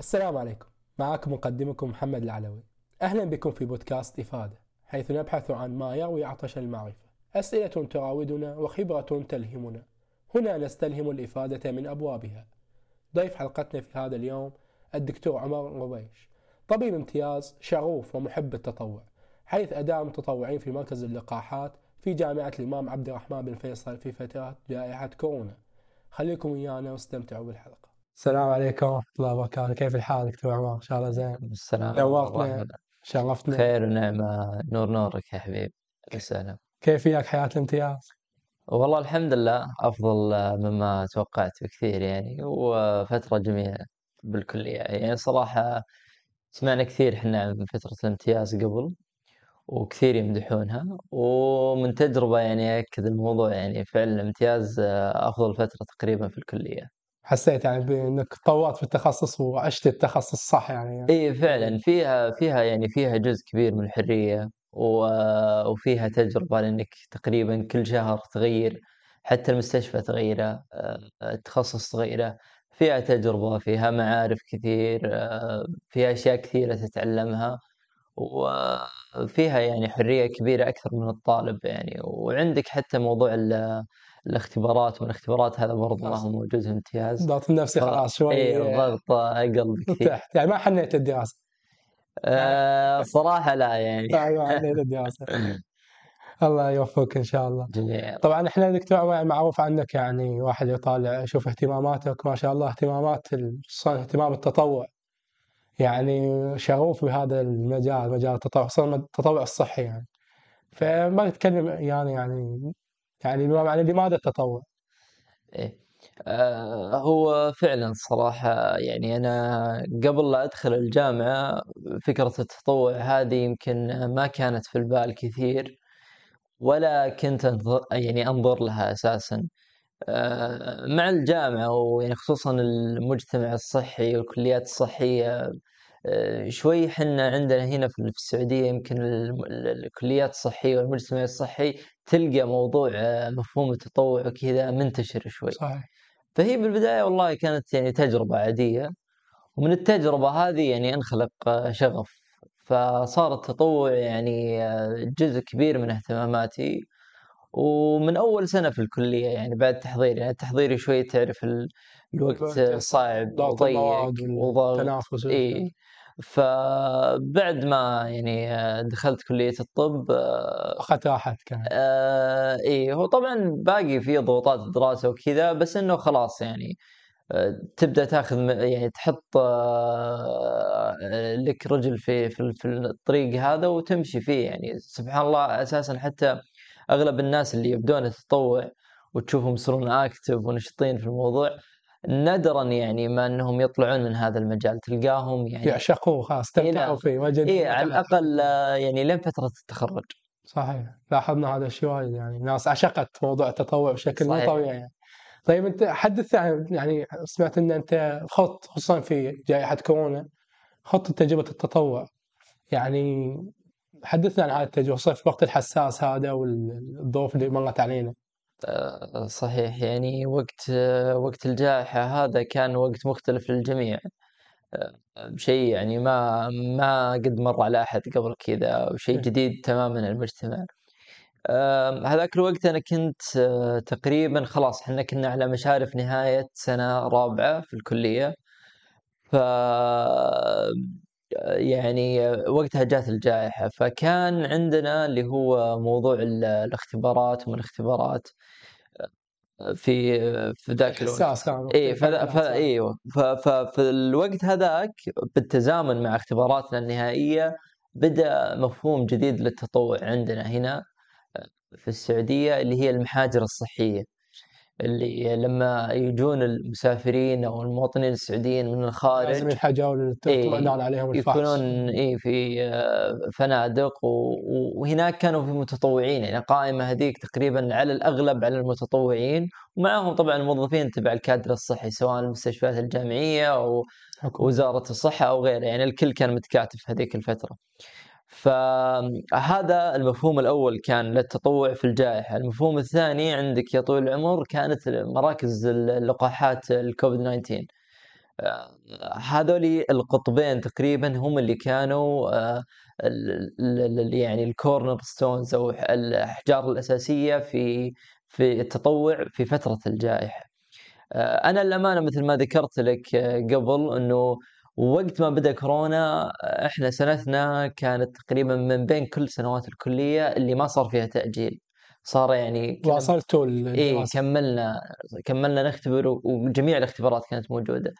السلام عليكم. معكم مقدمكم محمد العلوي. أهلا بكم في بودكاست إفادة حيث نبحث عن ما يروي عطش المعرفة. أسئلة تراودنا وخبرة تلهمنا. هنا نستلهم الإفادة من أبوابها. ضيف حلقتنا في هذا اليوم الدكتور عمر ربيش طبيب امتياز شغوف ومحب التطوع حيث أدام متطوعين في مركز اللقاحات في جامعة الإمام عبد الرحمن بن فيصل في فترة جائحة كورونا. خليكم ويانا واستمتعوا بالحلقة. السلام عليكم ورحمة الله وبركاته. كيف الحال دكتور عمر؟ إن شاء الله زين. السلام نورتنا شرفتنا. خير ونعمة. نور نورك يا حبيبي وسهلا. كيف وياك حياة الامتياز؟ والله الحمد لله أفضل مما توقعت بكثير يعني وفترة جميلة بالكلية. يعني صراحة سمعنا كثير إحنا عن فترة الامتياز قبل وكثير يمدحونها ومن تجربة يعني أكد الموضوع يعني فعلا الامتياز أفضل فترة تقريبا في الكلية. حسيت يعني بانك تطورت في التخصص وعشت التخصص صح يعني. إي فعلا. فيها فيها يعني فيها جزء كبير من الحرية وفيها تجربة لإنك تقريبا كل شهر تغير حتى المستشفى تغيره التخصص تغيره. فيها تجربة فيها معارف كثير فيها أشياء كثيرة تتعلمها وفيها يعني حرية كبيرة أكثر من الطالب يعني. وعندك حتى موضوع الاختبارات والاختبارات هذا برضه ما هو موجود امتياز الضغط النفسي خلاص شوي اي الضغط أقل بكثير تحت. يعني ما حنيت الدراسة. آه صراحة لا يعني. ما حنيت الدراسة. الله يوفقك إن شاء الله. جميل. طبعا إحنا دكتور معروف عنك يعني واحد يطالع يشوف اهتماماتك ما شاء الله اهتمامات خصوصا اهتمام التطوع. يعني شغوف بهذا المجال مجال التطوع خصوصا التطوع الصحي يعني. فما نتكلم يعني يعني يعني يعني لماذا التطوع؟ إيه آه هو فعلا صراحة يعني أنا قبل لا أدخل الجامعة فكرة التطوع هذه يمكن ما كانت في البال كثير ولا كنت يعني أنظر لها أساسا آه مع الجامعة ويعني خصوصا المجتمع الصحي والكليات الصحية شوي حنا عندنا هنا في السعودية يمكن الكليات الصحية والمجتمع الصحي تلقى موضوع آه، مفهوم التطوع وكذا منتشر شوي. صحيح. فهي بالبداية والله كانت يعني تجربة عادية ومن التجربة هذه يعني انخلق آه، شغف. فصار التطوع يعني آه، جزء كبير من اهتماماتي. ومن أول سنة في الكلية يعني بعد تحضير يعني تحضيري شوي تعرف الوقت صعب وضيق وضغط إي. فبعد ما يعني دخلت كلية الطب أخذت راحتك يعني. آه إي. هو طبعا باقي في ضغوطات الدراسة وكذا بس إنه خلاص يعني آه تبدأ تاخذ يعني تحط آه لك رجل في في, في الطريق هذا وتمشي فيه يعني. سبحان الله أساسا حتى أغلب الناس اللي يبدون التطوع وتشوفهم يصيرون اكتف ونشطين في الموضوع نادرا يعني ما إنهم يطلعون من هذا المجال. تلقاهم يعني يعشقوه خلاص استمتعوا فيه وجد إيه على الأقل آه، يعني لين فترة التخرج. صحيح. لاحظنا هذا الشيء وايد يعني ناس عشقت موضوع التطوع بشكل مو طبيعي يعني. طيب أنت حدث عن يعني سمعت إن أنت خط خصوصا في جائحة كورونا خط تجربة التطوع يعني حدثنا عن هذه التجربه في الوقت الحساس هذا والظروف اللي مرت علينا. آه، صحيح. يعني وقت آه، وقت الجائحة هذا كان وقت مختلف للجميع. آه، شيء يعني ما ما قد مر على أحد قبل كذا وشيء جديد تماما للمجتمع هذاك الوقت أنا كنت تقريبا خلاص إحنا كنا على مشارف نهاية سنة رابعة في الكلية. ف يعني وقتها جات الجائحة فكان عندنا اللي هو موضوع الاختبارات ومن الاختبارات في في ذاك الوقت. اي إيوه ففي الوقت هذاك بالتزامن مع اختباراتنا النهائية بدأ مفهوم جديد للتطوع عندنا هنا في السعودية اللي هي المحاجر الصحية. اللي لما يجون المسافرين أو المواطنين السعوديين من الخارج لازم يحاجون للاطمئنان عليهم الفحص يكونون اي في آه، فنادق وهناك كانوا في متطوعين يعني قائمة هذيك تقريبا على الأغلب على المتطوعين ومعهم طبعا الموظفين تبع الكادر الصحي سواء المستشفيات الجامعية أو وزارة الصحة أو غيره يعني الكل كان متكاتف هذيك الفترة. فهذا المفهوم الأول كان للتطوع في الجائحة المفهوم الثاني عندك يا طويل العمر كانت مراكز اللقاحات الكوفيد 19 هذول القطبين تقريبا هم اللي كانوا يعني ال cornerstones أو الأحجار الأساسية في في التطوع في فترة الجائحة. أنا للامانه مثل ما ذكرت لك قبل إنه وقت ما بدأ كورونا إحنا سنتنا كانت تقريبا من بين كل سنوات الكلية اللي ما صار فيها تأجيل. صار يعني واصلتوا اي كملنا كملنا نختبر وجميع الاختبارات كانت موجودة.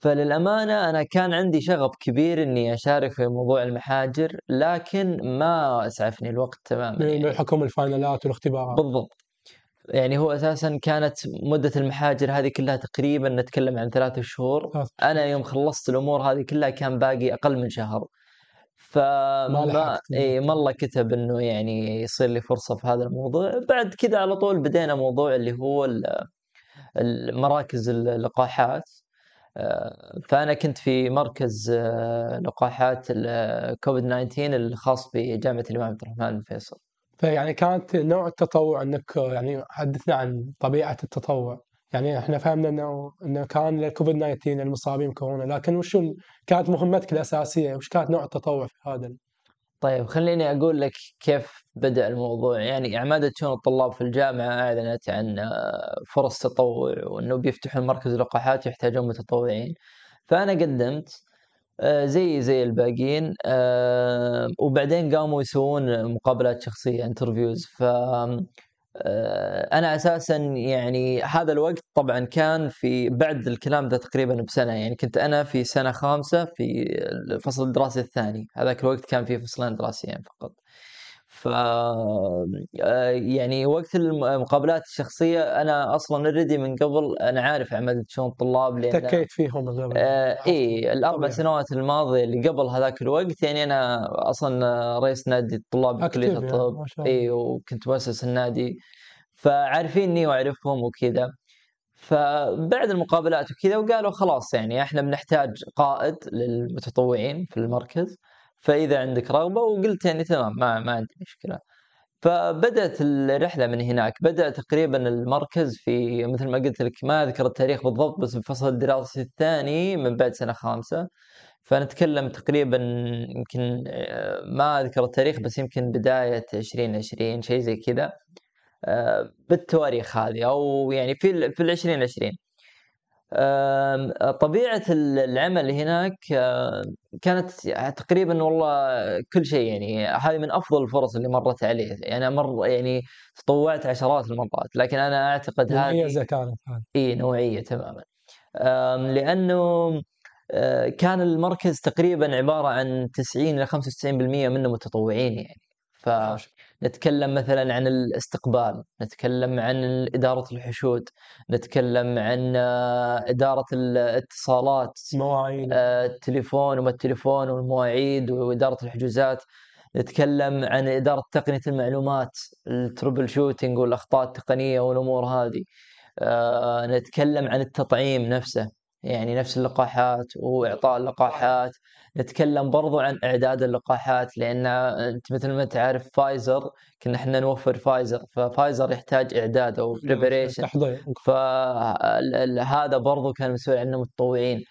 فللأمانة أنا كان عندي شغف كبير إني أشارك في موضوع المحاجر لكن ما أسعفني الوقت تماما يعني. بحكم الفاينلات والاختبارات. بالضبط. يعني هو أساسا كانت مدة المحاجر هذه كلها تقريبا نتكلم عن ثلاثة شهور. أنا يوم خلصت الأمور هذه كلها كان باقي أقل من شهر. فما إي ما الله كتب إنه يعني يصير لي فرصة في هذا الموضوع. بعد كذا على طول بدينا موضوع اللي هو المراكز اللقاحات. آه، فأنا كنت في مركز آه، لقاحات الكوفيد 19 الخاص بجامعة الإمام عبد الرحمن بن فيصل. فيعني كانت نوع التطوع إنك يعني حدثنا عن طبيعة التطوع. يعني إحنا فهمنا إنه إنه كان الكوفيد 19 المصابين كورونا لكن وش كانت مهمتك الأساسية؟ وش كانت نوع التطوع في هذا؟ طيب خليني أقول لك كيف بدأ الموضوع. يعني اعمده شؤون الطلاب في الجامعة أعلنت عن آه، فرص تطوع وإنه بيفتحون مركز لقاحات يحتاجون متطوعين. فأنا قدمت زي زي الباقيين. آه، وبعدين قاموا يسوون مقابلات شخصية انترفيوز ف آه، أنا أساسا يعني هذا الوقت طبعا كان في بعد الكلام ده تقريبا بسنة. يعني كنت أنا في سنة خامسة في الفصل الدراسي الثاني. هذاك الوقت كان في فصلين دراسيين فقط. ف آه، يعني وقت المقابلات الشخصية أنا أصلا already من قبل أنا عارف عملت شلون الطلاب لأن احتكيت فيهم آه اي الأربع سنوات الماضية اللي قبل هذاك الوقت يعني أنا أصلا رئيس نادي الطلاب كلية الطب اي وكنت مؤسس النادي فعارفيني وأعرفهم وكذا. فبعد المقابلات وكذا وقالوا خلاص يعني إحنا بنحتاج قائد للمتطوعين في المركز. فإذا عندك رغبة وقلت يعني تمام ما ما عندي مشكلة. فبدأت الرحلة من هناك بدأ تقريبا المركز في مثل ما قلت لك ما أذكر التاريخ بالضبط بس الفصل الدراسي الثاني من بعد سنة خامسة. فنتكلم تقريبا يمكن آه، ما أذكر التاريخ بس يمكن بداية 2020 شيء زي كذا. آه، بالتواريخ هذه أو يعني في في ال 2020 طبيعة العمل هناك كانت تقريبا والله كل شيء يعني هذه من أفضل الفرص اللي مرت علي يعني مر يعني تطوعت عشرات المرات لكن أنا أعتقد هذه نوعية كانت هذه. إي نوعية تماما. لأنه كان المركز تقريبا عبارة عن 90 إلى 95% منه متطوعين يعني ف نتكلم مثلا عن الاستقبال نتكلم عن إدارة الحشود نتكلم عن آه، إدارة الاتصالات مواعيد. آه، التليفون وما التليفون والمواعيد وإدارة الحجوزات نتكلم عن إدارة تقنية المعلومات التربل شوتينج والأخطاء التقنية والأمور هذه. آه، نتكلم عن التطعيم نفسه يعني نفس اللقاحات وإعطاء اللقاحات نتكلم برضو عن إعداد اللقاحات لأن أنت مثل ما تعرف فايزر كنا إحنا نوفر فايزر ففايزر يحتاج إعداد أو preparation فهذا برضو كان مسؤول عنه متطوعين.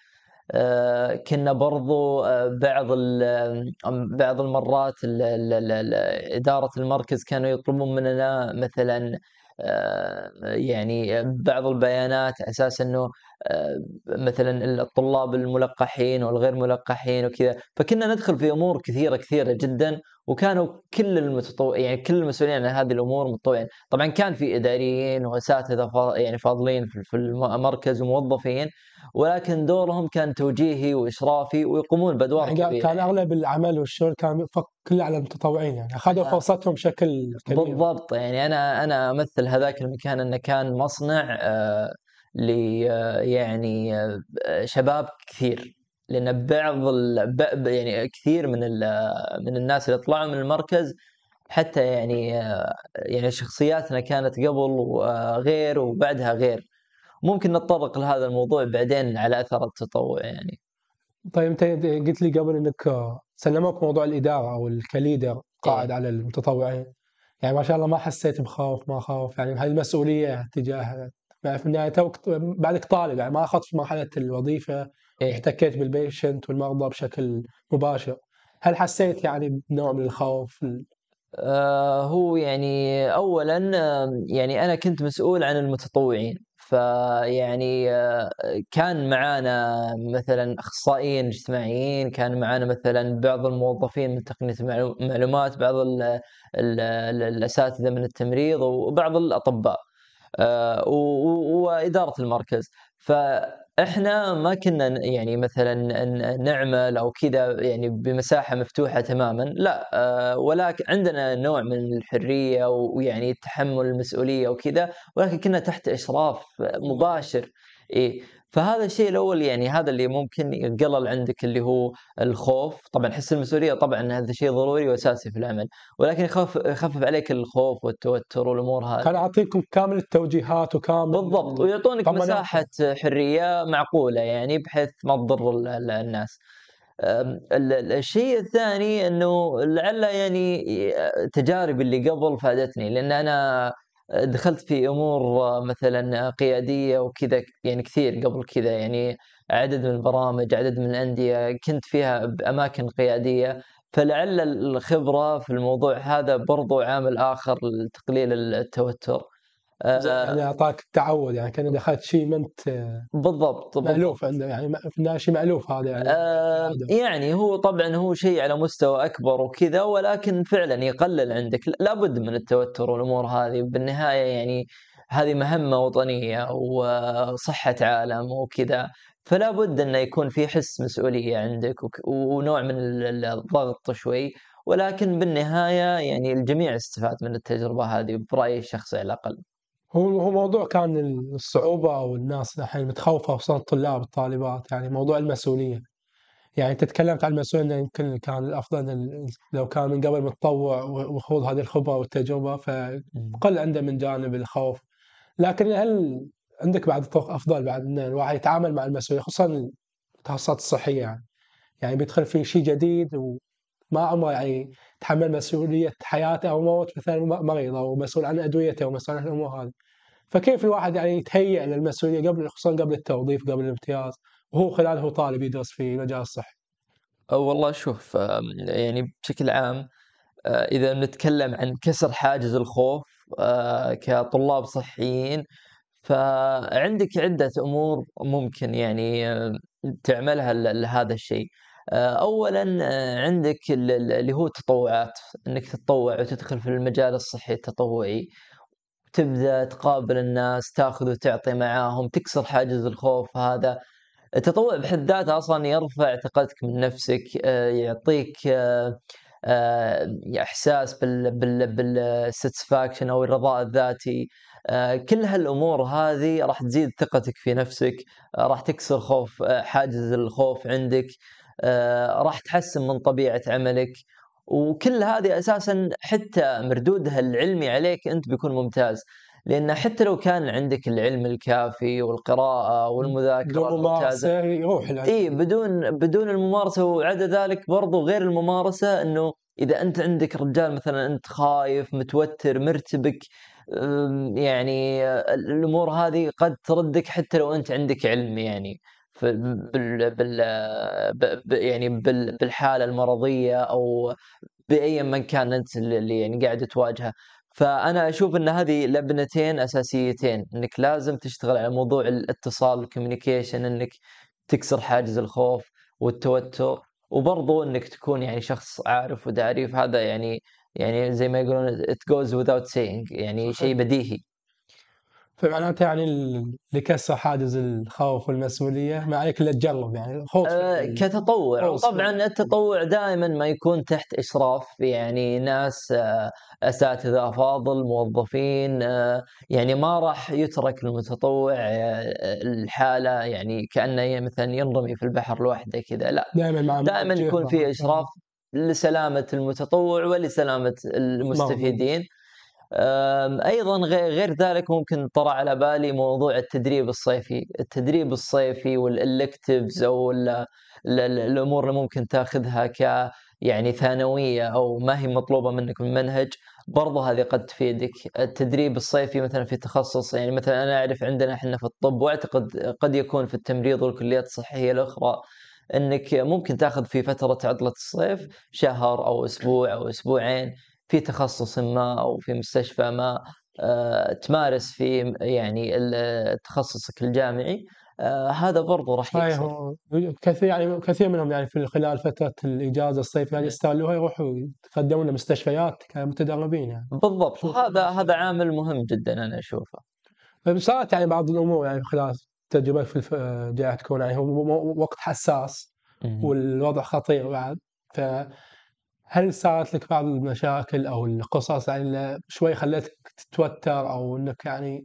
آه، كنا برضو آه، بعض بعض المرات إدارة المركز كانوا يطلبون مننا مثلا آه، يعني بعض البيانات أساس إنه مثلا الطلاب الملقحين والغير ملقحين وكذا. فكنا ندخل في أمور كثيرة كثيرة جدا وكانوا كل المتطوع يعني كل المسؤولين عن هذه الأمور متطوعين. طبعا كان في إداريين وأساتذة يعني فاضلين في المركز وموظفين ولكن دورهم كان توجيهي واشرافي ويقومون بأدوار يعني كبيره كان أغلب العمل والشغل كان كله على المتطوعين يعني. أخذوا فرصتهم بشكل كبير. بالضبط. يعني أنا أنا أمثل هذاك المكان أنه كان مصنع آه ل يعني شباب كثير. لأن بعض يعني كثير من من الناس اللي طلعوا من المركز حتى يعني يعني شخصياتنا كانت قبل غير وبعدها غير. ممكن نتطرق لهذا الموضوع بعدين على أثر التطوع يعني. طيب أنت قلت لي قبل إنك سلموك موضوع الإدارة أو كليدر قائد إيه؟ على المتطوعين. يعني ما شاء الله ما حسيت بخوف ما خوف يعني هذه المسؤوليه تجاه في النهاية توك بعدك طالب يعني ما أخذت في مرحلة الوظيفة إيه؟ احتكيت بالبيشنت والمرضى بشكل مباشر. هل حسيت يعني بنوع من الخوف؟ آه هو يعني اولا يعني أنا كنت مسؤول عن المتطوعين. فيعني آه كان معانا مثلا أخصائيين اجتماعيين كان معانا مثلا بعض الموظفين من تقنية المعلومات بعض ال ال الأساتذة من التمريض وبعض الأطباء. آه وإدارة المركز. ف إحنا ما كنا يعني مثلا نعمل أو كذا يعني بمساحة مفتوحة تماما لا آه، ولكن عندنا نوع من الحرية ويعني تحمل المسؤولية وكذا ولكن كنا تحت إشراف مباشر. إيه فهذا الشيء الأول يعني هذا اللي ممكن يقلل عندك اللي هو الخوف. طبعا حس المسؤولية طبعا هذا شيء ضروري وأساسي في العمل ولكن يخف يخفف عليك الخوف والتوتر والأمور هذه. كان يعطيكم كامل التوجيهات وكامل بالضبط ويعطونك مساحة حرية معقولة يعني بحيث ما تضر الناس. الشيء الثاني إنه لعل يعني تجارب اللي قبل فادتني لأن أنا دخلت في أمور مثلا قيادية وكذا يعني كثير قبل كذا يعني عدد من البرامج عدد من الأندية كنت فيها بأماكن قيادية. فلعل الخبرة في الموضوع هذا برضو عامل آخر لتقليل التوتر. يعني أعطاك تعود يعني كان دخلت شيء ما أنت بالضبط مألوف عنده يعني في شيء مألوف هذا يعني. آه يعني هو طبعا هو شيء على مستوى أكبر وكذا ولكن فعلا يقلل عندك. لابد من التوتر والأمور هذه. بالنهاية يعني هذه مهمة وطنية وصحة عالم وكذا. فلا بد انه يكون في حس مسؤولية عندك ونوع من الضغط شوي. ولكن بالنهاية يعني الجميع استفاد من التجربة هذه برأيي الشخصي على الأقل. هو هو موضوع كان الصعوبة أو الناس الحين متخوفة خصوصا الطلاب الطالبات يعني موضوع المسؤولية. يعني أنت تكلمت عن المسؤولية إنه يمكن كان الأفضل لو كان من قبل متطوع وخوض هذه الخبرة والتجربة فقل عنده من جانب الخوف. لكن هل عندك بعد طرق أفضل بعد إن الواحد يتعامل مع المسؤولية خصوصا التخصصات الصحية يعني؟ يعني بيدخل في شيء جديد وما عمره يعني تحمل مسؤولية حياته أو موت مثلا مريض أو مسؤول عن أدويته أو مسؤول عن الأمور هذه. فكيف الواحد يعني يتهيأ للمسؤولية قبل خصوصا قبل التوظيف قبل الامتياز وهو خلال هو طالب يدرس في مجال الصحي. والله شوف يعني بشكل عام إذا نتكلم عن كسر حاجز الخوف كطلاب صحيين فعندك عدة أمور ممكن يعني تعملها لهذا الشيء. آه، اولا آه، عندك اللي هو التطوعات إنك تتطوع وتدخل في المجال الصحي التطوعي تبدأ تقابل الناس تأخذ وتعطي معاهم تكسر حاجز الخوف هذا. التطوع بحد ذاته أصلا يرفع ثقتك من نفسك آه، يعطيك إحساس بال بال بالساتسفاكشن أو الرضاء الذاتي. كل هالأمور هذه راح تزيد ثقتك في نفسك راح تكسر خوف حاجز الخوف عندك. راح تحسن من طبيعة عملك. وكل هذه أساسا حتى مردودها العلمي عليك أنت بيكون ممتاز. لأن حتى لو كان عندك العلم الكافي والقراءة والمذاكره الممارسه يروح إي بدون بدون الممارسة. وعدا ذلك برضو غير الممارسة إنه إذا أنت عندك رجال مثلا أنت خايف متوتر مرتبك يعني الأمور هذه قد تردك حتى لو أنت عندك علم يعني. بال بال يعني بالحالة المرضية أو بأي من كان أنت اللي يعني قاعد تواجهه. فأنا أشوف إن هذه لبنتين أساسيتين إنك لازم تشتغل على موضوع الاتصال الكوميونيكيشن إنك تكسر حاجز الخوف والتوتر وبرضو إنك تكون يعني شخص عارف وداري. فهذا يعني يعني زي ما يقولون it goes without saying يعني شيء بديهي. فمعناته يعني لكسر حاجز الخوف والمسؤولية. ما عليك إلا تجرب يعني خوف. أه كتطوع. طبعا التطوع دائما ما يكون تحت إشراف يعني ناس أه أساتذة أفاضل موظفين أه يعني ما راح يترك المتطوع أه الحالة يعني كأنه مثلا ينرمي في البحر لوحده كذا. لا دائما دائما يكون في إشراف لسلامة المتطوع ولسلامة المستفيدين. أيضا غير ذلك ممكن طرى على بالي موضوع التدريب الصيفي، التدريب الصيفي والالكتيفز أو الأمور اللي ممكن تأخذها ك يعني ثانوية أو ما هي مطلوبة منك من منهج برضه هذه قد تفيدك. التدريب الصيفي مثلا في تخصص يعني مثلا أنا أعرف عندنا إحنا في الطب وأعتقد قد يكون في التمريض والكليات الصحية الأخرى إنك ممكن تأخذ في فترة عطلة الصيف شهر أو أسبوع أو أسبوعين. في تخصص ما أو في مستشفى ما آه، تمارس في يعني تخصصك الجامعي آه هذا برضو راح يكسر كثير يعني كثير منهم يعني في خلال فترة الإجازة الصيفيه يعني يستغلوها يروحوا يقدمون مستشفيات كمتدربين يعني. بالضبط. هذا هذا عامل مهم جدا أنا أشوفه. طيب، صارت يعني بعض الأمور يعني خلال تجربة في جائحه كورونا يعني هو وقت حساس والوضع خطير بعد. ف هل صارت لك بعض المشاكل أو القصص؟ يعني شوي خلتك تتوتر أو إنك يعني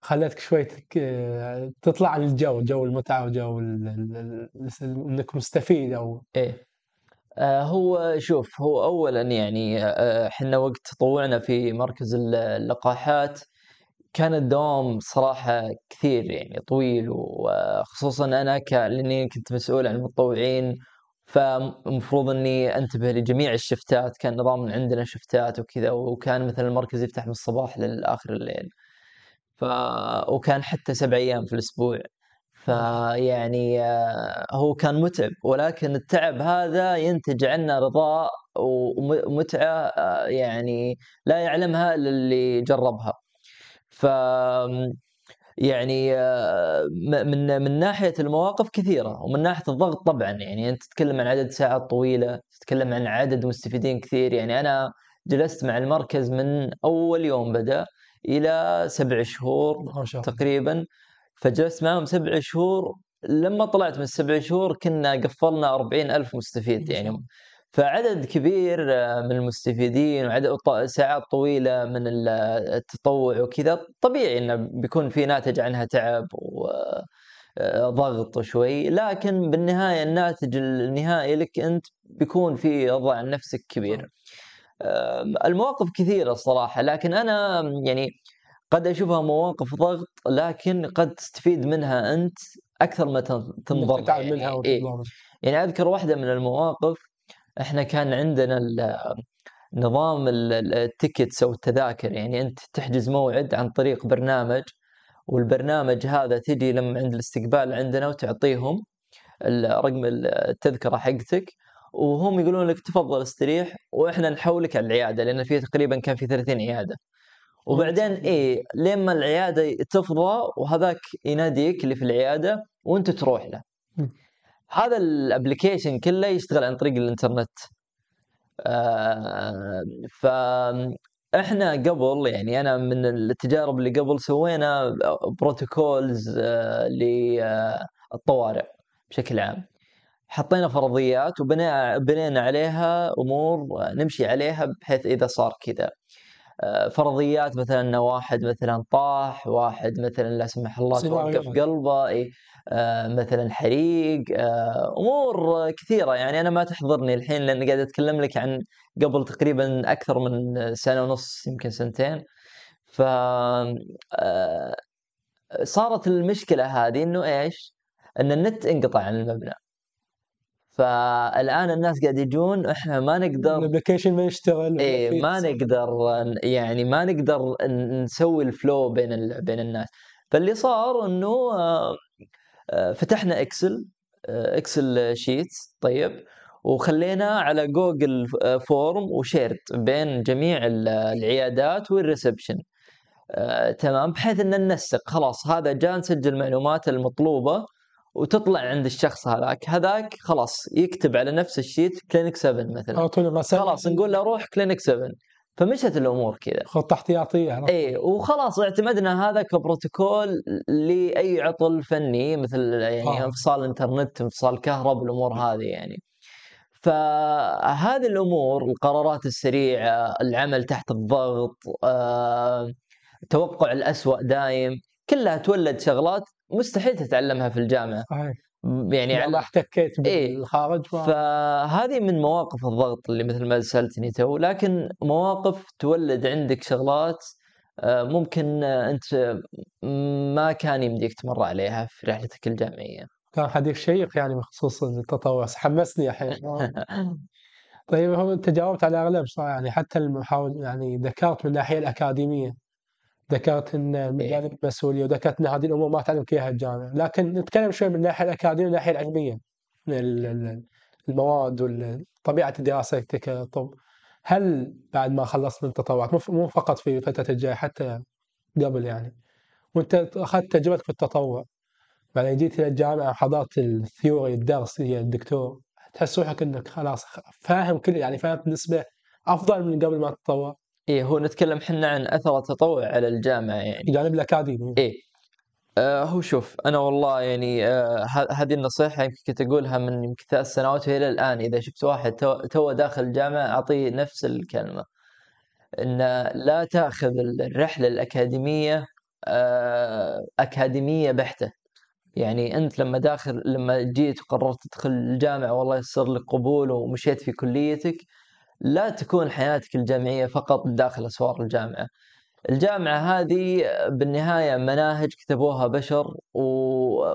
خلتك شوي تطلع عن الجو جو المتعة وجو إنك مستفيد أو إيه. آه هو شوف هو اولا يعني آه، إحنا وقت تطوعنا في مركز اللقاحات كان الدوام صراحة كثير يعني طويل وخصوصا أنا ك... لأني كنت مسؤول عن المتطوعين فمفروض إني أنتبه لجميع الشفتات كان نظام عندنا شفتات وكذا وكان مثلا المركز يفتح من الصباح للآخر الليل. ف وكان حتى سبع أيام في الأسبوع. فيعني آه، هو كان متعب ولكن التعب هذا ينتج عنه رضاء ومتعة آه، يعني لا يعلمها إلا اللي جربها. ف يعني آه، من من ناحية المواقف كثيرة ومن ناحية الضغط طبعا يعني أنت تتكلم عن عدد ساعات طويلة تتكلم عن عدد مستفيدين كثير يعني أنا جلست مع المركز من أول يوم بدأ إلى سبع شهور. تقريبا فجلست معهم سبع شهور لما طلعت من السبع شهور كنا قفلنا أربعين ألف مستفيد يعني فعدد كبير آه، من المستفيدين وعدد ساعات طويلة من التطوع وكذا. طبيعي إنه بيكون في ناتج عنها تعب وضغط آه، شوي. لكن بالنهاية الناتج النهائي لك أنت بيكون في رضا عن نفسك كبير. المواقف كثيرة الصراحة. لكن أنا يعني قد أشوفها مواقف ضغط لكن قد تستفيد منها أنت أكثر ما تنضر يعني, إيه؟ يعني أذكر واحدة من المواقف إحنا كان عندنا نظام التيكتس أو التذاكر يعني أنت تحجز موعد عن طريق برنامج والبرنامج هذا تجي لما عند الاستقبال عندنا وتعطيهم رقم التذكرة حقتك وهم يقولون لك تفضل استريح وإحنا نحولك على العيادة لأن في تقريبا كان في 30 عيادة. وبعدين إيه لما العيادة تفضى وهذاك يناديك اللي في العيادة وأنت تروح له. هذا ال application كله يشتغل عن طريق الانترنت. آه ف إحنا قبل يعني أنا من التجارب اللي قبل سوينا protocols آه للطوارئ بشكل عام. حطينا فرضيات وبنينا بنينا عليها أمور نمشي عليها بحيث إذا صار كذا. آه، فرضيات مثلا واحد مثلا طاح واحد مثلا لا سمح الله توقف قلبه إي. آه، مثلا حريق آه، أمور كثيرة. يعني أنا ما تحضرني الحين لأن قاعد أتكلم لك عن قبل تقريبا أكثر من سنة ونص يمكن سنتين. ف صارت المشكلة هذه إنه إيش؟ إن النت انقطع عن المبنى. فالآن الناس قاعد يجون إحنا ما نقدر ال application ما يشتغل إيه ما نقدر يعني ما نقدر نسوي ال flow بين بين الناس. فاللي صار إنه آه، آه، فتحنا Excel آه، Excel sheets طيب وخلينا على Google Form وشيرت بين جميع العيادات وال reception تمام بحيث إن ننسق. خلاص هذا جاء نسجل المعلومات المطلوبة وتطلع عند الشخص هذاك. هذاك خلاص يكتب على نفس ال sheet clinic 7 مثلا. خلاص نقول له روح clinic 7 فمشت الأمور كذا. خطه احتياطيه اي وخلاص اعتمدنا هذا كبروتوكول لأي عطل فني مثل يعني آه. انفصال انترنت انفصال كهرب الأمور هذه يعني. فهذه الأمور القرارات السريعة العمل تحت الضغط آه، توقع الأسوأ دايم كلها تولد شغلات مستحيل تتعلمها في الجامعة. صحيح. يعني على احتكيت إيه. بالخارج ما فهذه من مواقف الضغط اللي مثل ما سألتني تو. لكن مواقف تولد عندك شغلات آه، ممكن آه، أنت ما كان يمديك تمر عليها في رحلتك الجامعية. كان حديث شيق يعني بخصوص التطوع حمسني الحين. طيب هو انت جاوبت على أغلب صح يعني حتى المحاول يعني ذكرت من الناحية الأكاديمية. ذكرت ان الجانب المسؤوليه وذكرت ان هذه الأمور ما تعلمك اياها الجامعة، لكن نتكلم شوي من الناحيه الاكاديميه والناحيه العلميه المواد وطبيعه الدراسه كطب هل بعد ما خلصت من التطوع مو فقط في فترة الجايه حتى قبل يعني. وانت أخذت تجربتك في التطوع. بعدين جيت إلى الجامعة وحضرت الثيوري الدرس هي الدكتور. تحس روحك إنك خلاص فاهم كل يعني فاهم بنسبه أفضل من قبل ما تتطوع إيه هو نتكلم إحنا عن أثر التطوع على الجامعة يعني. الجانب الأكاديمي. إيه. آه هو شوف أنا والله يعني آه هذه النصيحة يمكن كنت أقولها من يمكن ثلاث سنوات والى الآن. إذا شفت واحد تو, تو داخل الجامعة أعطيه نفس الكلمة. إن لا تأخذ الرحلة الأكاديمية آه أكاديمية بحتة. يعني أنت لما داخل لما جيت وقررت تدخل الجامعة والله يصير لك قبول ومشيت في كليتك. لا تكون حياتك الجامعية فقط داخل أسوار الجامعة. الجامعة هذه بالنهاية مناهج كتبوها بشر و...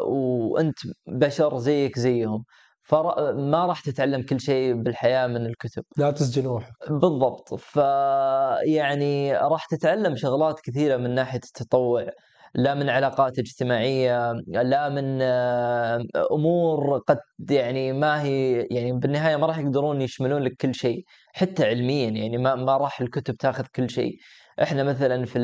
وأنت بشر زيك زيهم. فما راح تتعلم كل شيء بالحياة من الكتب. لا تسجن روحك. بالضبط، فيعني راح تتعلم شغلات كثيرة من ناحية التطوع. لا من علاقات اجتماعية لا من آه، أمور قد يعني ما هي يعني بالنهاية ما راح يقدرون يشملون لك كل شيء حتى علميا يعني ما ما راح الكتب تاخذ كل شيء. إحنا مثلا في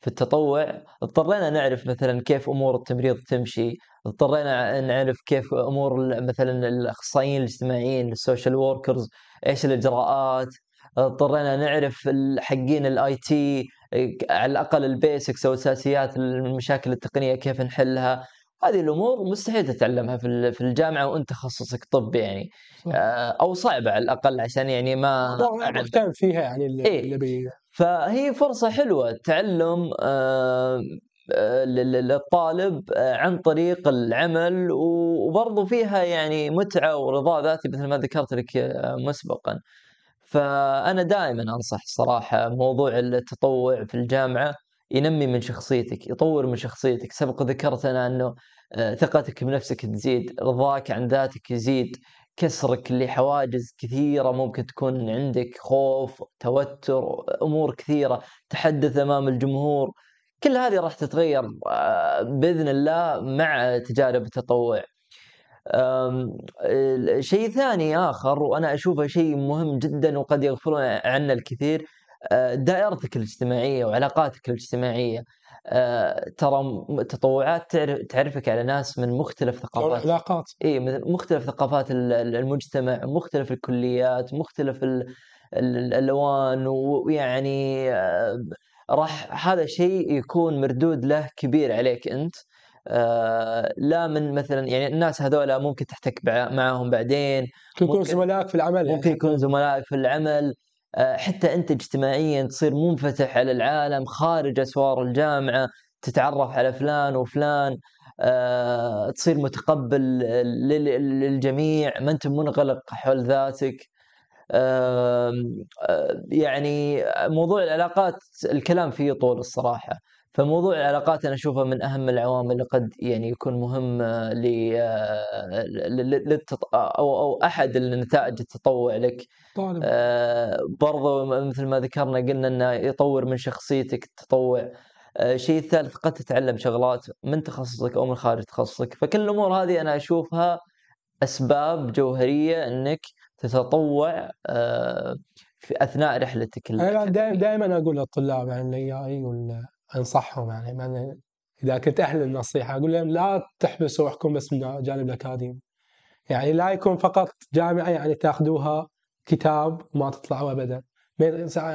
في التطوع اضطرينا نعرف مثلا كيف أمور التمريض تمشي اضطرينا نعرف كيف أمور مثلا الأخصائيين الاجتماعيين ال social workers إيش الإجراءات اضطرينا نعرف حقين ال IT على الأقل ال basics أو اساسيات المشاكل التقنية كيف نحلها هذه الأمور مستحيل تتعلمها في في الجامعة وأنت تخصصك طب يعني. آه، أو صعبة على الأقل عشان يعني ما مهتم فيها يعني اللي, إيه؟ اللي بي... فهي فرصة حلوة تعلم آه، آه، للطالب عن طريق العمل وبرضو فيها يعني متعة ورضا ذاتي مثل ما ذكرت لك مسبقا. فأنا دائما أنصح صراحة موضوع التطوع في الجامعة ينمي من شخصيتك يطور من شخصيتك. سبق ذكرت أنا أنه آه، ثقتك بنفسك تزيد رضاك عن ذاتك يزيد كسرك لحواجز كثيرة ممكن تكون عندك خوف توتر أمور كثيرة تحدث أمام الجمهور. كل هذه راح تتغير آه، بإذن الله مع تجارب التطوع. شيء ثاني آخر وأنا أشوفه شيء مهم جدا وقد يغفلون عنه الكثير آه، دائرتك الاجتماعية وعلاقاتك الاجتماعية. آه، ترى تطوعات تعرفك على ناس من مختلف ثقافات علاقات. إي مختلف ثقافات المجتمع مختلف الكليات مختلف الألوان ويعني آه، راح هذا شيء يكون مردود له كبير عليك أنت. لا من مثلا يعني الناس هذولا ممكن تحتك معاهم بعدين ممكن يكونوا زملائك في العمل. يعني ممكن يكون زملائك في العمل. آه، حتى أنت اجتماعيا تصير منفتح على العالم خارج أسوار الجامعة تتعرف على فلان وفلان آه، تصير متقبل للجميع ما أنت منغلق حول ذاتك. يعني موضوع العلاقات الكلام فيه طول الصراحة. فموضوع العلاقات أنا اشوفه من أهم العوامل اللي قد يعني يكون مهم آه، ل آه، أو أو أحد النتائج التطوع لك. طالب. آه برضو مثل ما ذكرنا قلنا إنه يطور من شخصيتك التطوع. الشيء الثالث قد تتعلم شغلات من تخصصك أو من خارج تخصصك. فكل الأمور هذه أنا أشوفها أسباب جوهرية إنك تتطوع في أثناء رحلتك أنا دائما أقول للطلاب يعني الاي ولا أنصحهم يعني من إذا كنت أهل النصيحه أقول لهم لا تحبسوا روحكم بس من الجانب الأكاديمي. يعني لا يكون فقط جامعة يعني تأخذوها كتاب وما تطلعوا ابدا.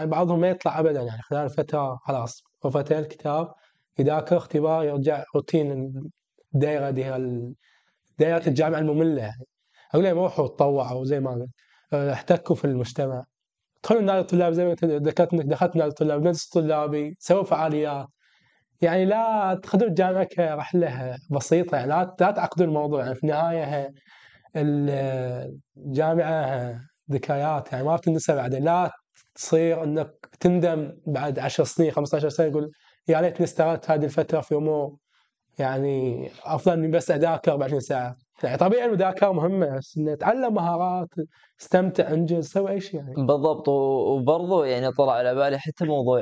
بعضهم ما يطلع ابدا يعني خلال فترة خلاص. وفترة الكتاب يذاكر اختبار يرجع روتين الدائره دي دائره الجامعة المملة يعني. أقول لهم روحوا تطوعوا زي ما قلت. احتكوا في المجتمع. ادخلوا نادي الطلاب زي ما ذكرت انك دخلت نادي الطلاب نادي الطلابي سووا فعاليات. يعني لا تاخذون الجامعة كرحلة بسيطة يعني لا لا تعقدون الموضوع يعني في النهاية الجامعة ذكريات يعني ما بتنسى بعدين. لا تصير إنك تندم بعد 10 سنين 15 سنة يقول يا ليتني استغلت هذه الفترة في أمور يعني أفضل اني بس أذاكر 24 ساعة. يعني طبيعي المذاكره مهمة بس إنه تعلم مهارات استمتع انجز سوي أي شيء يعني. بالضبط وبرضه يعني طلع على بالي حتى موضوع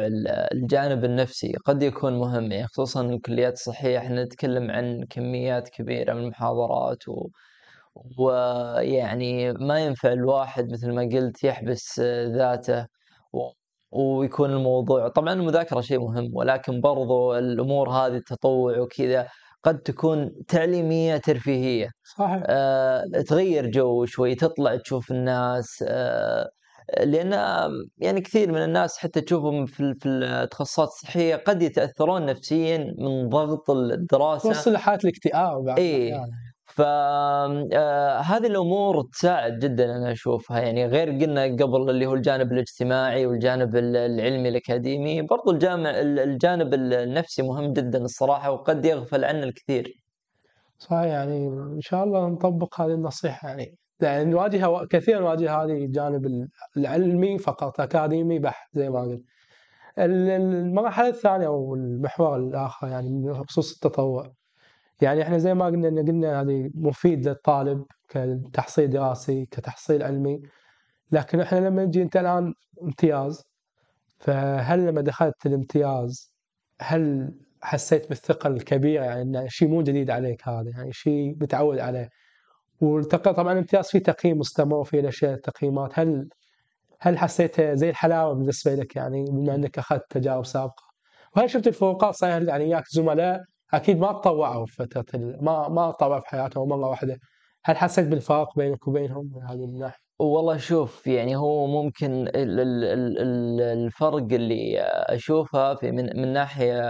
الجانب النفسي قد يكون مهم يعني خصوصا الكليات الصحيه إحنا نتكلم عن كميات كبيرة من المحاضرات و ويعني ما ينفع الواحد مثل ما قلت يحبس ذاته ويكون الموضوع طبعا المذاكرة شيء مهم ولكن برضو الأمور هذه التطوع وكذا قد تكون تعليمية ترفيهية. صحيح. آه تغير جو شوي تطلع تشوف الناس. آه لأن يعني كثير من الناس حتى تشوفهم في في التخصصات الصحية قد يتأثرون نفسيا من ضغط الدراسة. توصل لحالة الاكتئاب بعد اي فهذه الأمور تساعد جدا أنا أشوفها. يعني غير قلنا قبل اللي هو الجانب الاجتماعي والجانب العلمي الأكاديمي برضو الجامع الجانب النفسي مهم جدا الصراحة وقد يغفل عنه الكثير. صحيح يعني إن شاء الله نطبق هذه النصيحة. يعني يعني نواجه كثيرا نواجه هذه الجانب العلمي فقط أكاديمي بحت زي ما قلت. المرحلة الثانية أو المحور الآخر يعني بخصوص التطوع. يعني إحنا زي ما قلنا إن قلنا هذه مفيد للطالب كتحصيل دراسي كتحصيل علمي. لكن إحنا لما نجي أنت الآن امتياز فهل لما دخلت الامتياز هل حسيت بالثقة الكبيرة؟ يعني انه شيء مو جديد عليك هذا يعني شيء متعود عليه. طبعا الامتياز في تقييم مستمر وفي الأشياء تقييمات هل هل حسيتها زي الحلاوة بالنسبة لك؟ يعني بما إنك أخذت تجارب سابقة. وهل شفت الفروقات؟ صاير يعني وياك زملاء أكيد ما تطوعوا في فترة ما ما تطوعوا في حياتهم مرة واحدة. هل حسيت بالفرق بينك وبينهم من هذه الناحية؟ والله شوف يعني هو ممكن الفرق اللي أشوفه في من من ناحية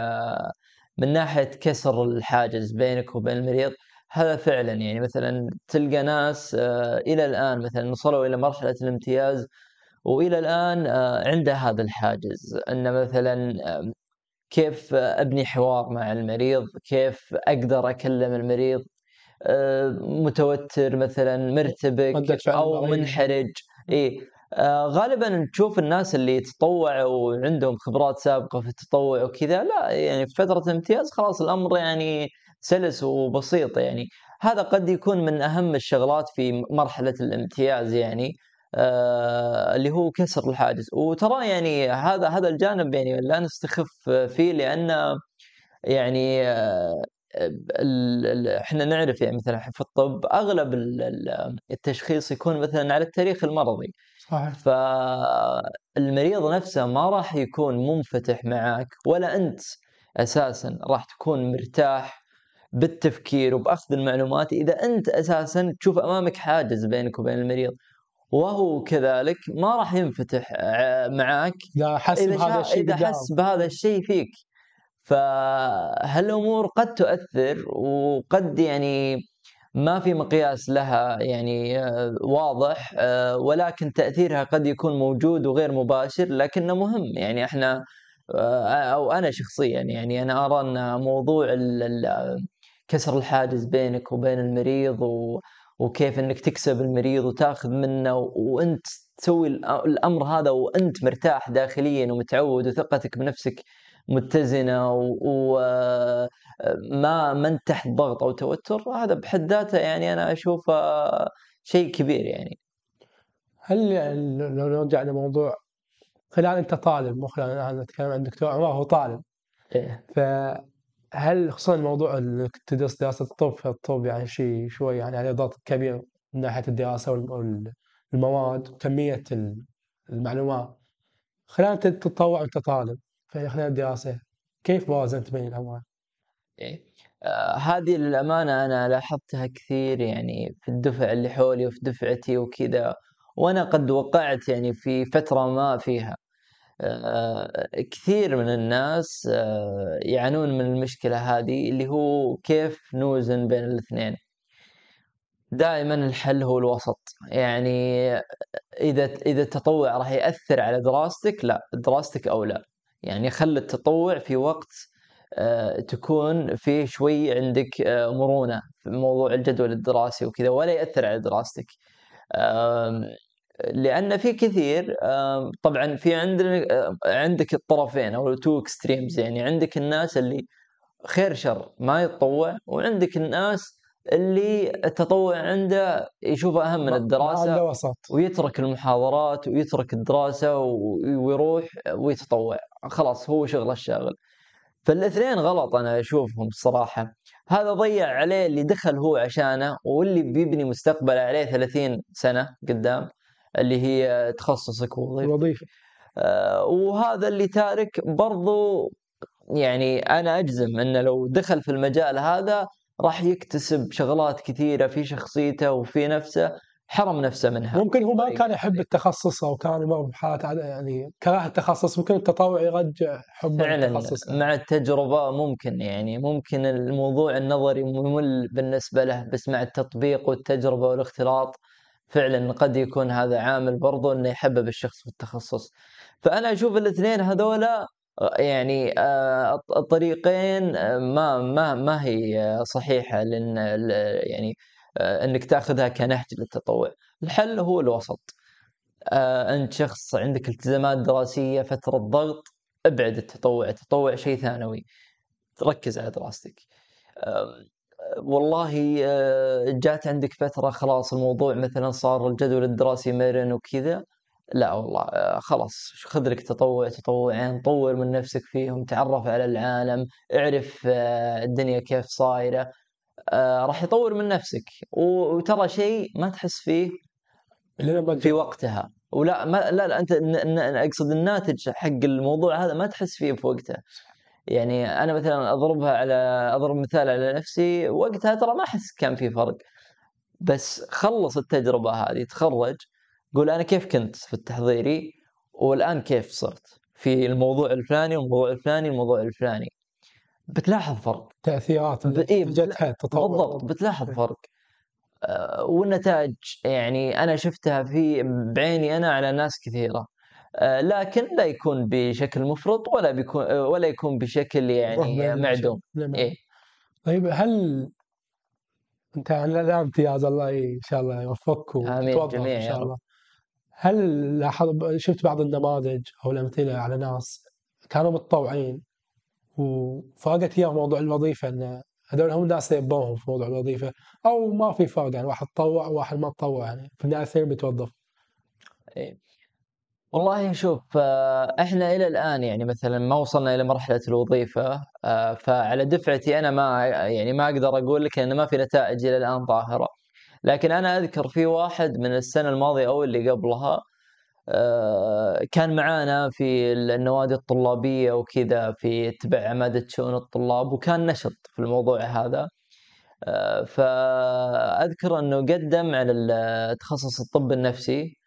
من ناحية كسر الحاجز بينك وبين المريض هذا فعلا. يعني مثلا تلقى ناس آه، إلى الآن مثلا وصلوا إلى مرحلة الامتياز وإلى الآن آه، عنده هذا الحاجز. إنه مثلا كيف أبني حوار مع المريض؟ كيف أقدر أكلم المريض؟ آه، متوتر مثلا مرتبك أو منحرج. إي. آه، غالبا تشوف الناس اللي تطوعوا وعندهم خبرات سابقة في التطوع وكذا لا يعني في فترة الامتياز خلاص الأمر يعني سلس وبسيط يعني. هذا قد يكون من أهم الشغلات في مرحلة الامتياز يعني. اللي هو كسر الحاجز. وترى يعني هذا هذا الجانب يعني لا نستخف فيه لأن يعني آه، إحنا نعرف يعني مثلا في الطب أغلب التشخيص يكون مثلا على التاريخ المرضي. صحيح. فالمريض نفسه ما راح يكون منفتح معك ولا أنت أساسا راح تكون مرتاح بالتفكير وبأخذ المعلومات. إذا أنت أساسا تشوف أمامك حاجز بينك وبين المريض وهو كذلك ما راح ينفتح آه، معك إذا حس بهذا الشيء إذا حس بهذا الشيء فيك. فهالأمور قد تؤثر وقد يعني ما في مقياس لها يعني آه، واضح آه، ولكن تأثيرها قد يكون موجود وغير مباشر لكنه مهم. يعني إحنا أو أنا شخصيا يعني أنا أرى أن موضوع كسر الحاجز بينك وبين المريض و وكيف إنك تكسب المريض وتاخذ منه وأنت تسوي الأمر هذا وأنت مرتاح داخليا ومتعود وثقتك بنفسك متزنة وما ما انت تحت ضغط أو توتر هذا بحد ذاته يعني أنا أشوفه شيء كبير يعني. هل يعني لو نرجع لموضوع خلال أنت طالب مو خلال أنا نتكلم عن دكتور عمر هو طالب. إيه. ف هل خصوصا موضوع إنك تدرس دراسة الطب في الطب يعني شيء شوي يعني عليه ضغط كبير من ناحية الدراسة والمواد وكمية المعلومات خلال تتطوع وانت طالب خلال الدراسة كيف وازنت بين الامرين؟ إيه. آه هذه للأمانة أنا لاحظتها كثير يعني في الدفع اللي حولي وفي دفعتي وكذا وأنا قد وقعت يعني في فترة ما فيها كثير من الناس آه، يعانون من المشكلة هذه اللي هو كيف نوزن بين الاثنين. دائما الحل هو الوسط. يعني إذا إذا التطوع راح يأثر على دراستك لا دراستك أولى. يعني خل التطوع في وقت آه، تكون فيه شوي عندك آه، مرونة في موضوع الجدول الدراسي وكذا ولا يأثر على دراستك. لأن في كثير طبعا في عندنا عندك الطرفين أو two extremes يعني عندك الناس اللي خير شر ما يتطوع وعندك الناس اللي التطوع عنده يشوفه أهم من الدراسة وسط. ويترك المحاضرات ويترك الدراسة ويروح ويتطوع. خلاص هو شغله الشاغل. فالاثنين غلط أنا أشوفهم الصراحة. هذا ضيع عليه اللي دخل هو عشانه واللي بيبني مستقبل عليه 30 سنة قدام. اللي هي تخصصك وظيفة. آه وهذا اللي تارك برضو يعني أنا أجزم إنه لو دخل في المجال هذا راح يكتسب شغلات كثيرة في شخصيته وفي نفسه حرم نفسه منها. ممكن هو ما طيب. كان يحب التخصص أو كان يمر بحالات يعني كره التخصص ممكن التطوع يرجع حب التخصص. مع التجربة ممكن يعني ممكن الموضوع النظري ممل بالنسبة له بس مع التطبيق والتجربة والاختلاط فعلا قد يكون هذا عامل برضو إنه يحبب الشخص في التخصص. فأنا أشوف الاثنين هذولا يعني آه، الطريقين آه، ما ما ما هي صحيحة لأن يعني آه، إنك تأخذها كنهج للتطوع. الحل هو الوسط. أنت شخص عندك التزامات دراسية فترة ضغط ابعد التطوع التطوع شيء ثانوي. ركز على دراستك. والله جات عندك فترة خلاص الموضوع مثلا صار الجدول الدراسي مرن وكذا. لا والله آه، خلاص خذ لك تطوع تطوعين طور من نفسك فيهم تعرف على العالم اعرف آه، الدنيا كيف صايرة. آه، راح يطور من نفسك. وترى شيء ما تحس فيه في وقتها. ولا ما لا, لا أنت أقصد الناتج حق الموضوع هذا ما تحس فيه في وقته. يعني أنا مثلا أضربها على أضرب مثال على نفسي وقتها ترى ما أحس كان في فرق. بس خلص التجربة هذه تخرج قول أنا كيف كنت في التحضيري والآن كيف صرت؟ في الموضوع الفلاني والموضوع الفلاني والموضوع الفلاني. بتلاحظ فرق. تأثيرات إيه التطور بالضبط بتلاحظ إيه. فرق. آه والنتائج يعني أنا شفتها في بعيني أنا على ناس كثيرة. لكن لا يكون بشكل مفرط ولا بيكون ولا يكون بشكل يعني معدوم. إيه؟ طيب هل أنت على امتياز الله إن شاء الله يوفقك وتوظف إن شاء الله. هل لاحظ شفت بعض النماذج أو الأمثلة على ناس كانوا متطوعين وفرقت إياهم موضوع الوظيفة إن هذول هم الناس اللي يبونهم في موضوع الوظيفة أو ما في فرق يعني واحد تطوع وواحد ما تطوع يعني في النهايه الاثنين بيتوظف. والله شوف آه، إحنا إلى الآن يعني مثلا ما وصلنا إلى مرحلة الوظيفة آه، فعلى دفعتي أنا ما يعني ما أقدر أقول لك إن ما في نتائج إلى الآن ظاهرة. لكن أنا أذكر في واحد من السنة الماضية أو اللي قبلها آه، كان معانا في النوادي الطلابية وكذا في تبع عمادة شؤون الطلاب وكان نشط في الموضوع هذا فأذكر إنه قدم على تخصص الطب النفسي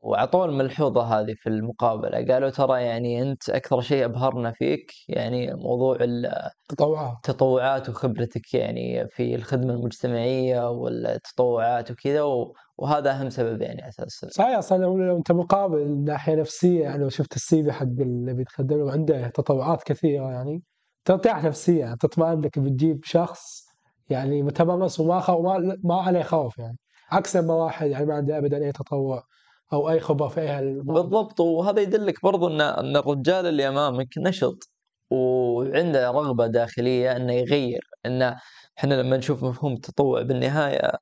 واعطوه الملحوظه هذه في المقابلة. قالوا ترى يعني أنت أكثر شيء أبهرنا فيك يعني موضوع التطوعات. التطوعات وخبرتك يعني في الخدمة المجتمعية والتطوعات وكذا وهذا أهم سبب يعني أساس صحيح أصلا لو أنت مقابل ناحية نفسية يعني لو شفت السي في حق اللي بيتقدم عنده تطوعات كثيرة يعني ترتاح نفسيا تطمئن انك بتجيب شخص يعني متمرس وما خو ما, ما عليه خوف يعني. عكس ما واحد يعني ما عنده ابدا أي تطوع. أو أي خبره في أي بالضبط وهذا يدلك برضو إن إن الرجال اللي أمامك نشط وعنده رغبة داخلية إنه يغير انه إحنا لما نشوف مفهوم التطوع بالنهاية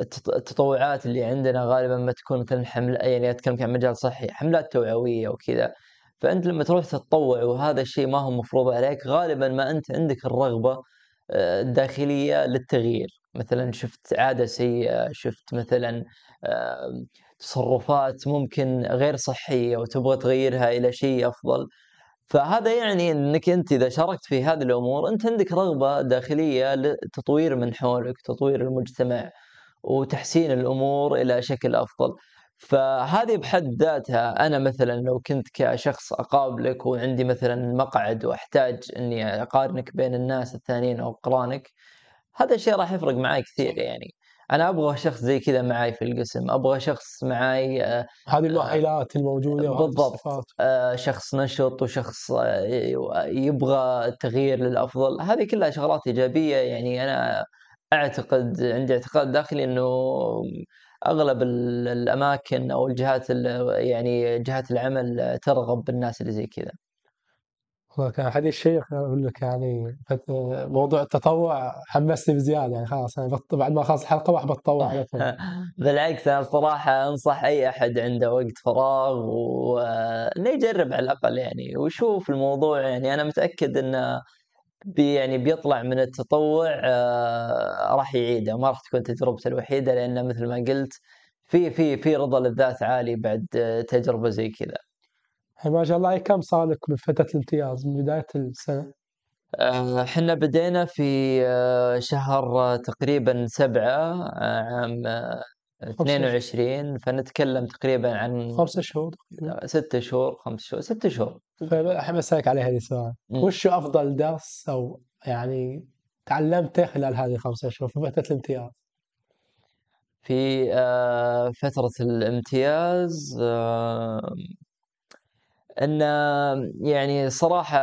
التطوعات اللي عندنا غالبا ما تكون مثلا حمل يعني اتكلم عن مجال صحي حملات توعوية وكذا. فأنت لما تروح تتطوع وهذا الشيء ما هو مفروض عليك غالبا ما أنت عندك الرغبة آه، الداخلية للتغيير. مثلا شفت عادة سيئة شفت مثلا تصرفات ممكن غير صحية وتبغى تغيرها إلى شيء أفضل فهذا يعني إنك أنت إذا شاركت في هذه الأمور أنت عندك رغبة داخلية لتطوير من حولك، تطوير المجتمع وتحسين الأمور إلى شكل أفضل. فهذه بحد ذاتها أنا مثلا لو كنت كشخص اقابلك وعندي مثلا مقعد وأحتاج إني أقارنك بين الناس الثانيين أو اقرانك هذا الشيء راح يفرق معي كثير يعني أنا أبغى شخص زي كذا معي في القسم أبغى شخص معي آه، هذه المؤهلات الموجودة بالضبط. آه، شخص نشط وشخص آه، يبغى التغيير للأفضل. هذه كلها شغلات إيجابية. يعني أنا أعتقد عندي اعتقاد داخلي إنه أغلب ال- الأماكن أو الجهات ال- يعني جهات العمل ترغب بالناس اللي زي كذا. والله كان حديث شيق أقول لك يعني موضوع التطوع حمسني بزيادة يعني خلاص يعني بعد ما خلص الحلقة راح بتطوع على طول. بالعكس أنا الصراحه أنصح أي أحد عنده وقت فراغ وانه يجرب على الأقل يعني ويشوف الموضوع يعني أنا متأكد إنه بي يعني بيطلع من التطوع آه، راح يعيده ما راح تكون تجربته الوحيدة لأنه مثل ما قلت في في في رضا للذات عالي بعد تجربة زي كذا. ما شاء الله كم صار لك من فترة الامتياز من بداية السنة؟ آه، إحنا بدينا في آه، شهر آه، تقريبا سبعة عام آه، 22 فنتكلم تقريبا عن خمسة شهور ستة شهور خمس شهور ستة شهور فأحب أسألك على هذا السؤال. وش أفضل درس أو يعني تعلمته خلال هذه الخمسة شهور في فترة الامتياز؟ في فترة الامتياز إن يعني صراحة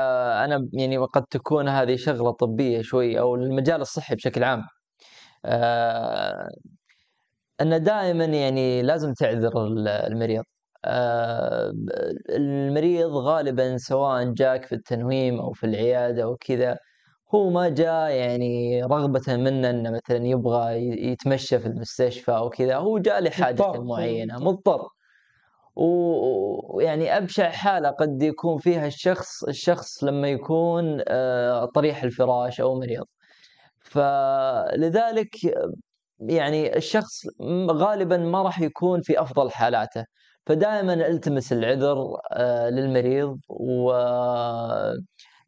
أنا يعني وقد تكون هذه شغلة طبية شوي أو المجال الصحي بشكل عام آه، إن دائما يعني لازم تعذر ال- المريض آه، المريض غالبا سواء جاك في التنويم أو في العيادة أو كذا هو ما جاء يعني رغبة منه إنه مثلا يبغى يتمشى في المستشفى أو كذا هو جاء لحاجة مضطر. معينة مضطر. ويعني أبشع حالة قد يكون فيها الشخص الشخص لما يكون آه، طريح الفراش أو مريض. فلذلك يعني الشخص غالبا ما راح يكون في أفضل حالاته. فدائما ألتمس العذر آه، للمريض و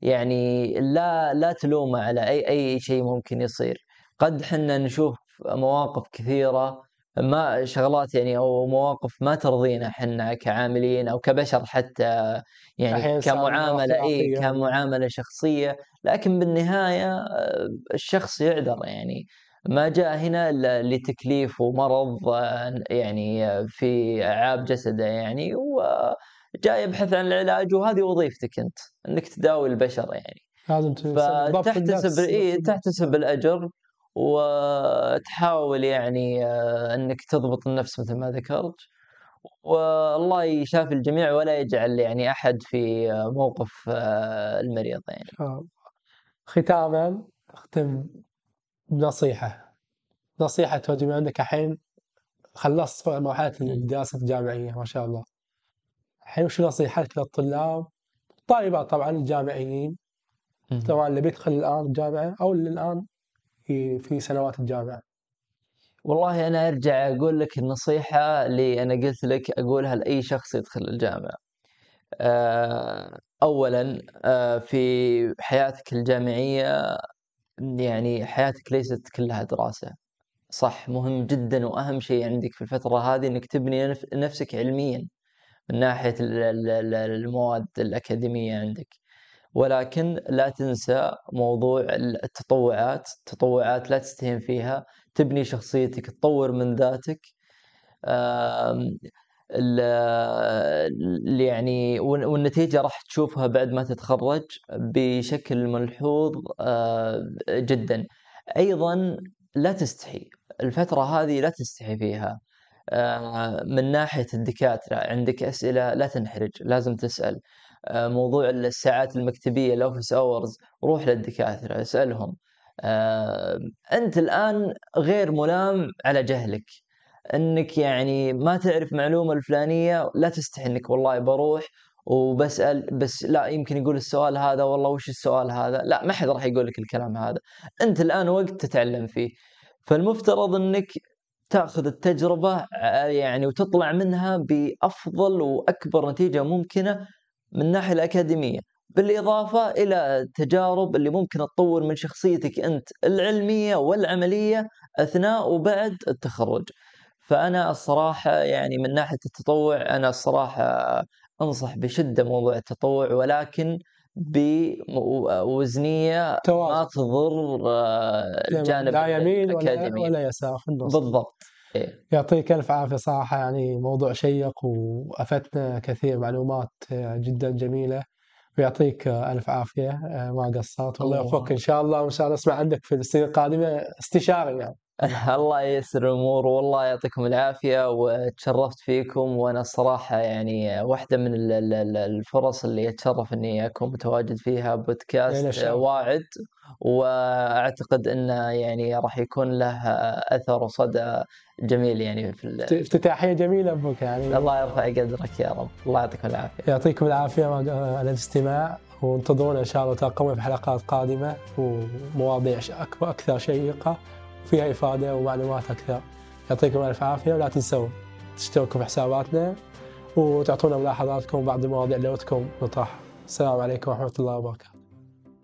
يعني لا لا تلومه على أي أي شيء ممكن يصير. قد حنا نشوف مواقف كثيرة ما شغلات يعني أو مواقف ما ترضينا حنا كعاملين أو كبشر حتى يعني كمعاملة إي. كمعاملة شخصية لكن بالنهاية آه، الشخص يعذر يعني ما جاء هنا إلا لتكليف ومرض آه، يعني آه، في أعاب جسده يعني وجاء يبحث عن العلاج وهذه وظيفتك أنت إنك تداوي البشر يعني لازم النفس. إي تحتسب الأجر وتحاول يعني آه، إنك تضبط النفس مثل ما ذكرت. والله يشافي الجميع ولا يجعل يعني أحد في موقف آه، المريض يعني. ختاما أختم بنصيحة. نصيحة توجه من عندك الحين خلصت مرحلة الدراسة الجامعية ما شاء الله. الحين وش نصيحتك للطلاب؟ الطالبات طبعا الجامعيين. سواء اللي بيدخل الآن الجامعة أو اللي الآن في في سنوات الجامعة والله أنا أرجع أقول لك النصيحة اللي أنا قلت لك أقولها لأي شخص يدخل الجامعة. آه، اولا آه، في حياتك الجامعية يعني حياتك ليست كلها دراسة. صح مهم جدا وأهم شيء عندك في الفترة هذه إنك تبني نف- نفسك علميا من ناحية ال- ال- ال- المواد الأكاديمية عندك. ولكن لا تنسى موضوع التطوعات التطوعات لا تستهين فيها تبني شخصيتك تطور من ذاتك. يعني والن- والنتيجة راح تشوفها بعد ما تتخرج بشكل ملحوظ آه، جدا. أيضا لا تستحي الفترة هذه لا تستحي فيها. آه، من ناحية الدكاترة عندك أسئلة لا تنحرج لازم تسأل. موضوع الساعات المكتبية الأوفيس أورز روح للدكاترة اسألهم. آه، أنت الآن غير ملام على جهلك إنك يعني ما تعرف معلومة الفلانية لا تستحي إنك والله بروح وبسأل بس لا يمكن يقول السؤال هذا والله وش السؤال هذا؟ لا ما حد راح يقول لك الكلام هذا. أنت الآن وقت تتعلم فيه فالمفترض إنك تأخذ التجربة آه، يعني وتطلع منها بأفضل وأكبر نتيجة ممكنة من الناحيه الأكاديمية. بالإضافة إلى التجارب اللي ممكن تطور من شخصيتك أنت العلمية والعملية أثناء وبعد التخرج. فأنا الصراحة يعني من ناحية التطوع أنا الصراحة أنصح بشدة موضوع التطوع ولكن بوزنيه ما تضر الجانب لا يمين ولا, ولا يسار بالضبط. يعطيك ألف عافية صراحة يعني موضوع شيق وافدتنا كثير معلومات جدا جميلة. ويعطيك ألف عافية ما قصرت. والله يوفقك إن شاء الله وإن شاء الله أسمع عندك في السنة القادمة استشاري يعني. الله ييسر الأمور والله يعطيكم العافية وتشرفت فيكم وأنا الصراحه يعني واحدة من الفرص اللي أتشرف إني أكون متواجد فيها بودكاست واعد وأعتقد إنه يعني راح يكون له أثر وصدى جميل يعني في افتتاحية جميلة أبوك يعني. الله يرفع قدرك يا رب الله يعطيكم العافية. يعطيكم العافية على الاستماع وانتظرونا إن شاء الله تلقون في حلقات قادمة ومواضيع أكثر شيقة. فيها إفادة ومعلومات أكثر يعطيكم ألف عافية ولا تنسوا تشتركوا في حساباتنا وتعطونا ملاحظاتكم بعض المواضيع اللي ودكم نطرحها السلام عليكم ورحمة الله وبركاته.